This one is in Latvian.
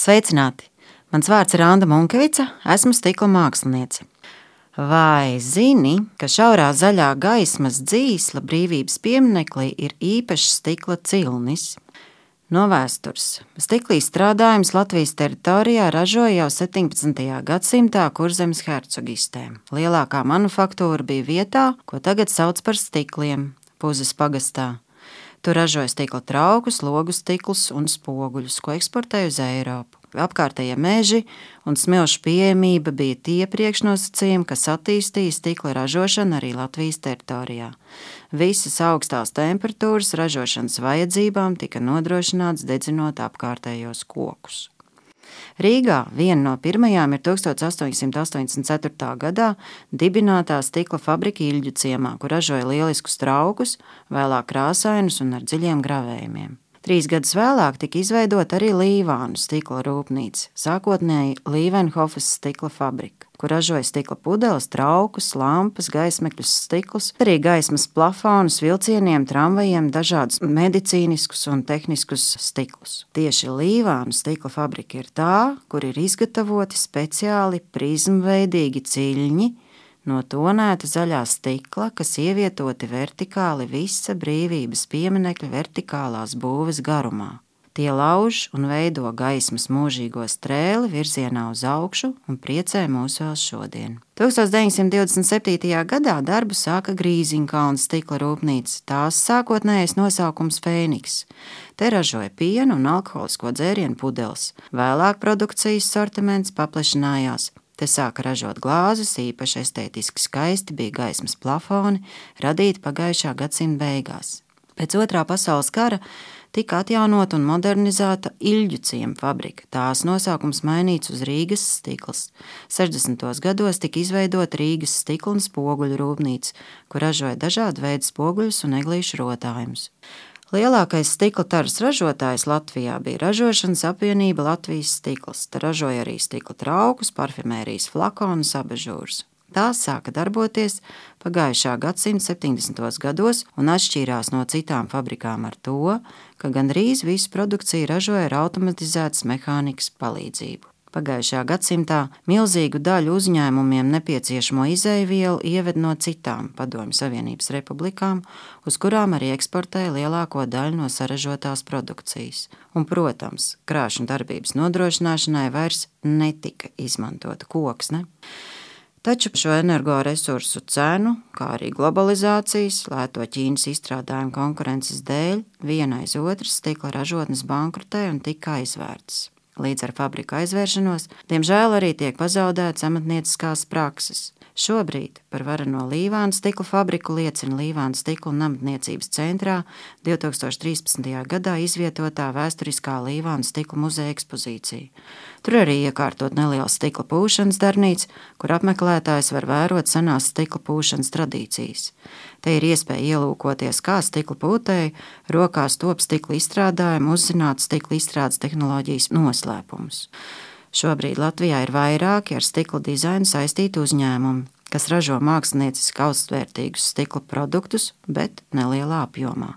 Sveicināti! Mans vārds ir Anna Munkevica, esmu stikla māksliniece. Vai zini, ka šaurā zaļā gaismas dzīsla brīvības pieminekli ir īpašs stikla cilnis? No vēstures. Stiklī strādājums Latvijas teritorijā ražoja jau 17. gadsimtā Kurzemes hercogistē. Lielākā manufaktūra bija vietā, ko tagad sauc par stikliem, Puzes pagastā. Tur ražoja stikla traukus, logu stiklus un spoguļus, ko eksportēja uz Eiropu. Apkārtējie meži un smilšu pieejamība bija tie priekšnosacījumi, kas attīstīja stikla ražošanu arī Latvijas teritorijā. Visas augstās temperatūras ražošanas vajadzībām tika nodrošināts dedzinot apkārtējos kokus. Rīgā viena no pirmajām ir 1884. gadā dibinātā stikla fabrika Ilģu ciemā, kur ražoja lieliskus traukus, vēlāk krāsainus un ar dziļiem gravējumiem. Trīs gadus vēlāk tika izveidota arī Līvānu stikla rūpnīca, sākotnēji Līvenhofas stikla fabrika, kur ražoja stikla pudeles, traukus, lampas, gaismekļus, stiklus, arī gaismas plafonus, vilcieniem, tramvajiem, dažādus medicīniskus un tehniskus stiklus. Tieši Līvānu stikla fabrika ir tā, kur ir izgatavoti speciāli prizmveidīgi ciļņi, no tonēta zaļā stikla, kas ievietoti vertikāli visa brīvības pieminekļa vertikālās būves garumā. Tie lauž un veido gaismas mūžīgo strēli virzienā uz augšu un priecē mūs vēl šodien. 1927. gadā darbu sāka Grīziņkalna stikla rūpnīca. Tās sākotnējais nosaukums Fēniks. Te ražoja pienu un alkoholisko dzērienu pudeles. Vēlāk produkcijas sortiments paplašinājās. Te sāka ražot glāzes, īpaši estētiski skaisti bija gaismas plafoni, radīti pagājušā gadsimta beigās. Pēc otrā pasaules kara tika atjaunota un modernizēta Ilģu ciema fabrika. Tās nosaukums mainīts uz Rīgas stikls. 60. gados tika izveidota Rīgas stikla un spoguļu rūpnīca, kur ražoja dažādu veidu spoguļus un eglīšu rotājumus. Lielākais stikla taras ražotājs Latvijā bija ražošanas apvienība Latvijas stikls. Tā ražoja arī stikla traukus, parfimērijas flakonus, abežūrus. Tās sāka darboties pagājušā gadsimta 70. gados un atšķīrās no citām fabrikām ar to, ka gandrīz visu produkciju ražoja ar automatizētas mehānikas palīdzību. Pagājušajā gadsimtā milzīgu daļu uzņēmumiem nepieciešamo izēvielu ieved no citām Padomju Savienības republikām, uz kurām arī eksportēja lielāko daļu no saražotās produkcijas. Un, protams, krāšņu darbības nodrošināšanai vairs netika izmantota koksne. Taču šo energoresursu cenu, kā arī globalizācijas, lēto Ķīnas izstrādājumu konkurences dēļ, viena aiz otras stikla ražotnes bankrotēja un tika aizvērtas. Līdz ar fabriku aizvēršanos, diemžēl arī tiek pazaudētas amatnieciskās prakses. Šobrīd par vareno Līvānu stikla fabriku liecina Līvānu stikla un amatniecības centrā 2013. gadā izvietotā vēsturiskā Līvānu stikla muzeja ekspozīcija. Tur arī iekārtot neliela stikla pūšanas darbnīca, kur apmeklētājs var vērot senās stikla pūšanas tradīcijas. Te ir iespēja ielūkoties, kā stikla pūtēji rokās top stikla izstrādājumu, uzzināt stikla izstrādes tehnoloģijas noslēpumus. Šobrīd Latvijā ir vairāki ar stikla dizainu saistīti uzņēmumi, kas ražo mākslinieciski augstvērtīgus stikla produktus, bet nelielā apjomā.